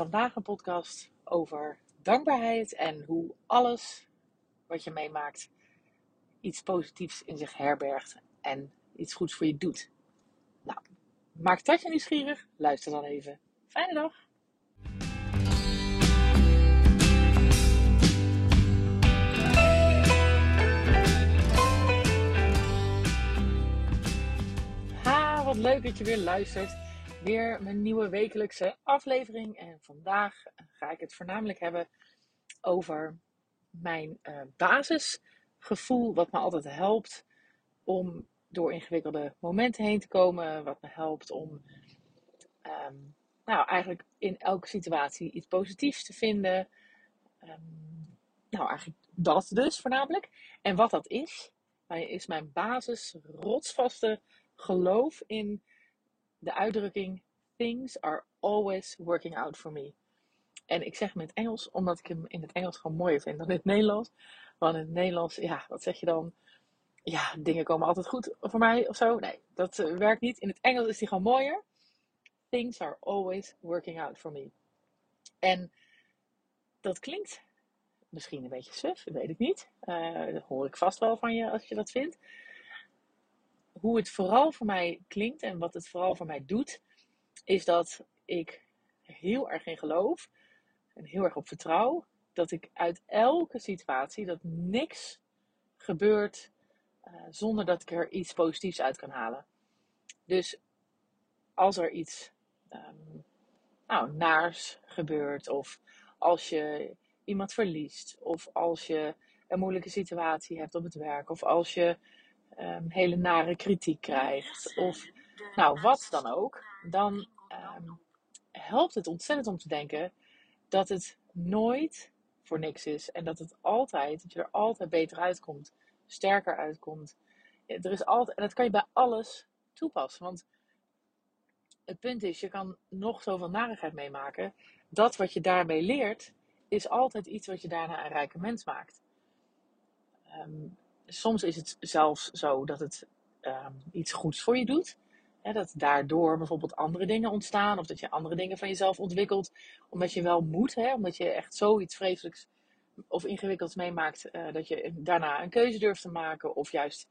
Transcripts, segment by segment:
vandaag een podcast over dankbaarheid en hoe alles wat je meemaakt iets positiefs in zich herbergt en iets goeds voor je doet. Nou, maak dat je nieuwsgierig? Luister dan even. Fijne dag! Ha, wat leuk dat je weer luistert weer mijn nieuwe wekelijkse aflevering. En vandaag ga ik het voornamelijk hebben over mijn uh, basisgevoel, wat me altijd helpt om door ingewikkelde momenten heen te komen. Wat me helpt om ehm, nou, eigenlijk in elke situatie iets positiefs te vinden. Ehm, nou, eigenlijk dat dus voornamelijk. En wat dat is, is mijn basis rotsvaste geloof in de uitdrukking Things are always working out for me. En ik zeg hem in het Engels, omdat ik hem in het Engels gewoon mooier vind dan in het Nederlands. Want in het Nederlands, ja, wat zeg je dan? Ja, dingen komen altijd goed voor mij of zo. Nee, dat eh, werkt niet. In het Engels is die gewoon mooier. Things are always working out for me. En dat klinkt misschien een beetje suf, weet ik niet. Uh, dat hoor ik vast wel van je als je dat vindt hoe het vooral voor mij klinkt en wat het vooral voor mij doet, is dat ik heel erg in geloof en heel erg op vertrouw dat ik uit elke situatie, dat niks gebeurt uh, zonder dat ik er iets positiefs uit kan halen. Dus als er iets um, nou, naars gebeurt, of als je iemand verliest, of als je een moeilijke situatie hebt op het werk, of als je um, hele nare kritiek krijgt, of nou wat dan ook, dan um, helpt het ontzettend om te denken dat het nooit voor niks is en dat het altijd, dat je er altijd beter uitkomt, sterker uitkomt. Er is altijd, en dat kan je bij alles toepassen, want het punt is, je kan nog zoveel narigheid meemaken. Dat wat je daarmee leert, is altijd iets wat je daarna een rijke mens maakt. Um, soms is het zelfs zo dat het um, iets goeds voor je doet. Hè, dat daardoor bijvoorbeeld andere dingen ontstaan. Of dat je andere dingen van jezelf ontwikkelt. Omdat je wel moet. Hè, omdat je echt zoiets vreselijks of ingewikkelds meemaakt. Uh, dat je daarna een keuze durft te maken. Of juist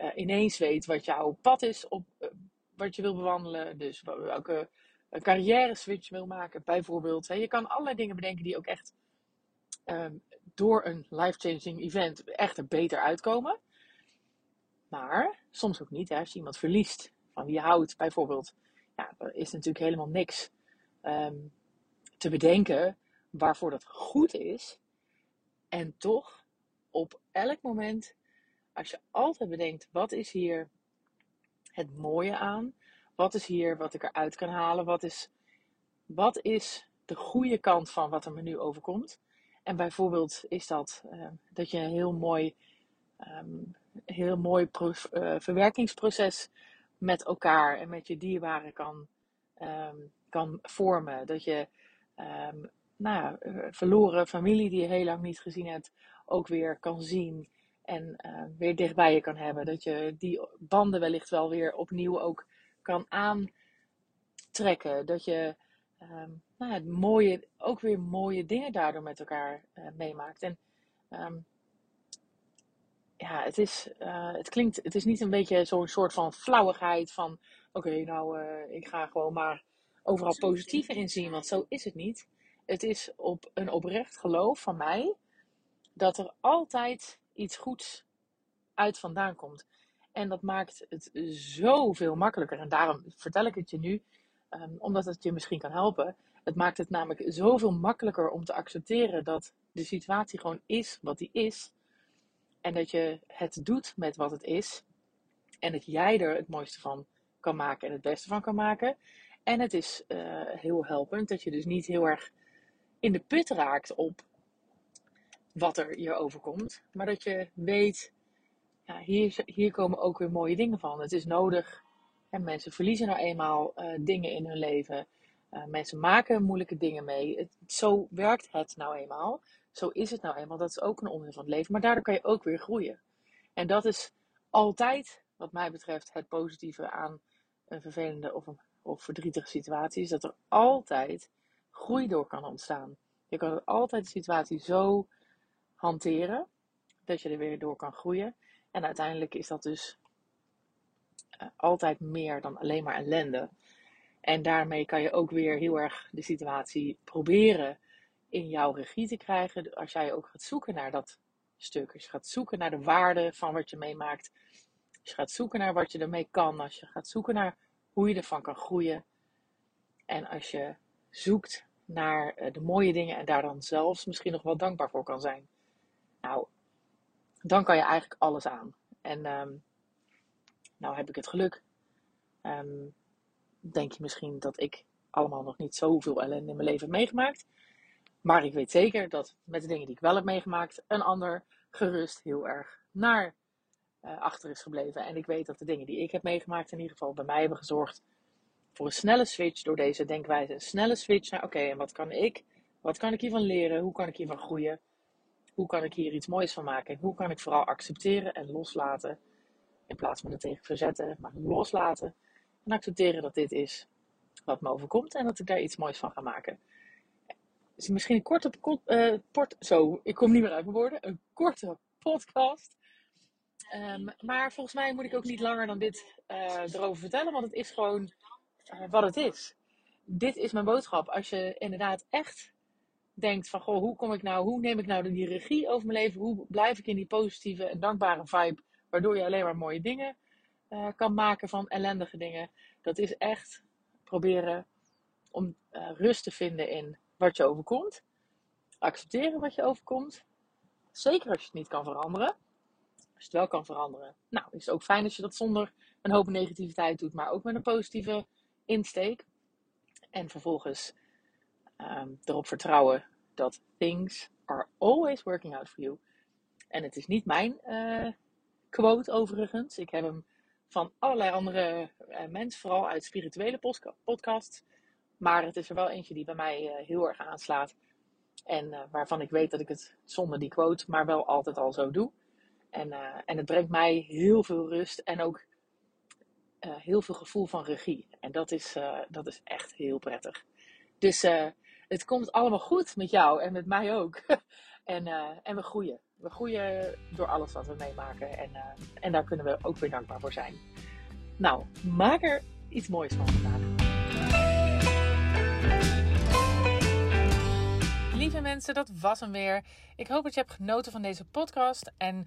uh, ineens weet wat jouw pad is. Op, uh, wat je wil bewandelen. Dus welke carrière switch wil maken. Bijvoorbeeld. Hè. Je kan allerlei dingen bedenken die ook echt um, door een life-changing event echt er beter uitkomen. Maar soms ook niet. Hè. Als je iemand verliest van wie je houdt, bijvoorbeeld, ja, is natuurlijk helemaal niks um, te bedenken waarvoor dat goed is. En toch, op elk moment, als je altijd bedenkt: wat is hier het mooie aan? Wat is hier wat ik eruit kan halen? Wat is, wat is de goede kant van wat er me nu overkomt? En bijvoorbeeld is dat uh, dat je een heel mooi, um, heel mooi uh, verwerkingsproces met elkaar en met je dierbaren kan, um, kan vormen. Dat je um, nou, eh, verloren familie die je heel lang niet gezien hebt, ook weer kan zien en uh, weer dichtbij je kan hebben. Dat je die banden wellicht wel weer opnieuw ook kan aantrekken. Dat je um, nou ja, mooie, ook weer mooie dingen daardoor met elkaar uh, meemaakt. En um, ja, het is, uh, het klinkt, het is niet een beetje zo'n soort van flauwigheid van, oké, okay, nou, uh, ik ga gewoon maar overal positieve in zien, want zo is het niet. Het is op een oprecht geloof van mij dat er altijd iets goeds uit vandaan komt. En dat maakt het zoveel makkelijker. En daarom vertel ik het je nu. Um, omdat het je misschien kan helpen. Het maakt het namelijk zoveel makkelijker om te accepteren dat de situatie gewoon is wat die is. En dat je het doet met wat het is. En dat jij er het mooiste van kan maken en het beste van kan maken. En het is uh, heel helpend dat je dus niet heel erg in de put raakt op wat er je overkomt. Maar dat je weet, ja, hier, hier komen ook weer mooie dingen van. Het is nodig en mensen verliezen nou eenmaal uh, dingen in hun leven. Uh, mensen maken moeilijke dingen mee. Het, zo werkt het nou eenmaal. Zo is het nou eenmaal. Dat is ook een onderdeel van het leven. Maar daardoor kan je ook weer groeien. En dat is altijd, wat mij betreft, het positieve aan een vervelende of, een, of verdrietige situatie. Is dat er altijd groei door kan ontstaan. Je kan altijd de situatie zo hanteren dat je er weer door kan groeien. En uiteindelijk is dat dus altijd meer dan alleen maar ellende. En daarmee kan je ook weer heel erg de situatie proberen in jouw regie te krijgen. Als jij ook gaat zoeken naar dat stuk. Als je gaat zoeken naar de waarde van wat je meemaakt. Als je gaat zoeken naar wat je ermee kan. Als je gaat zoeken naar hoe je ervan kan groeien. En als je zoekt naar eh, de mooie dingen en daar dan zelfs misschien nog wel dankbaar voor kan zijn. Nou, dan kan je eigenlijk alles aan. En um, nou heb ik het geluk. Um, denk je misschien dat ik allemaal nog niet zoveel ellende in mijn leven heb meegemaakt. Maar ik weet zeker dat met de dingen die ik wel heb meegemaakt, een ander gerust heel erg naar uh, achter is gebleven. En ik weet dat de dingen die ik heb meegemaakt, in ieder geval bij mij hebben gezorgd voor een snelle switch door deze denkwijze. Een snelle switch naar oké, en wat kan ik? Wat kan ik hiervan leren? Hoe kan ik hiervan groeien? Hoe kan ik hier iets moois van maken? En hoe kan ik vooral accepteren en loslaten? In plaats van het tegen verzetten, maar loslaten. En accepteren dat dit is wat me overkomt en dat ik daar iets moois van ga maken. Dus misschien een korte, uh, port, zo, ik kom niet meer uit mijn woorden, een korte podcast. Um, maar volgens mij moet ik ook niet langer dan dit uh, erover vertellen, want het is gewoon uh, wat het is. Dit is mijn boodschap. Als je inderdaad echt denkt van, goh, hoe kom ik nou, hoe neem ik nou die regie over mijn leven? Hoe blijf ik in die positieve en dankbare vibe, waardoor je alleen maar mooie dingen uh, kan maken van ellendige dingen? Dat is echt proberen om uh, rust te vinden in wat je overkomt. Accepteren wat je overkomt. Zeker als je het niet kan veranderen. Als je het wel kan veranderen. Nou, is het ook fijn als je dat zonder een hoop negativiteit doet, maar ook met een positieve insteek. En vervolgens um, erop vertrouwen dat things are always working out for you. En het is niet mijn uh, quote overigens. Ik heb hem van allerlei andere uh, mensen, vooral uit spirituele podcasts. Maar het is er wel eentje die bij mij uh, heel erg aanslaat. En uh, waarvan ik weet dat ik het zonder die quote, maar wel altijd al zo doe. En, en het brengt mij heel veel rust en ook heel veel gevoel van regie. En dat is, dat is echt heel prettig. Dus het komt allemaal goed met jou en met mij ook. en, en we groeien. We groeien door alles wat we meemaken. En, en daar kunnen we ook weer dankbaar voor zijn. Nou, maak er iets moois van vandaag. Lieve mensen, dat was hem weer. Ik hoop dat je hebt genoten van deze podcast. En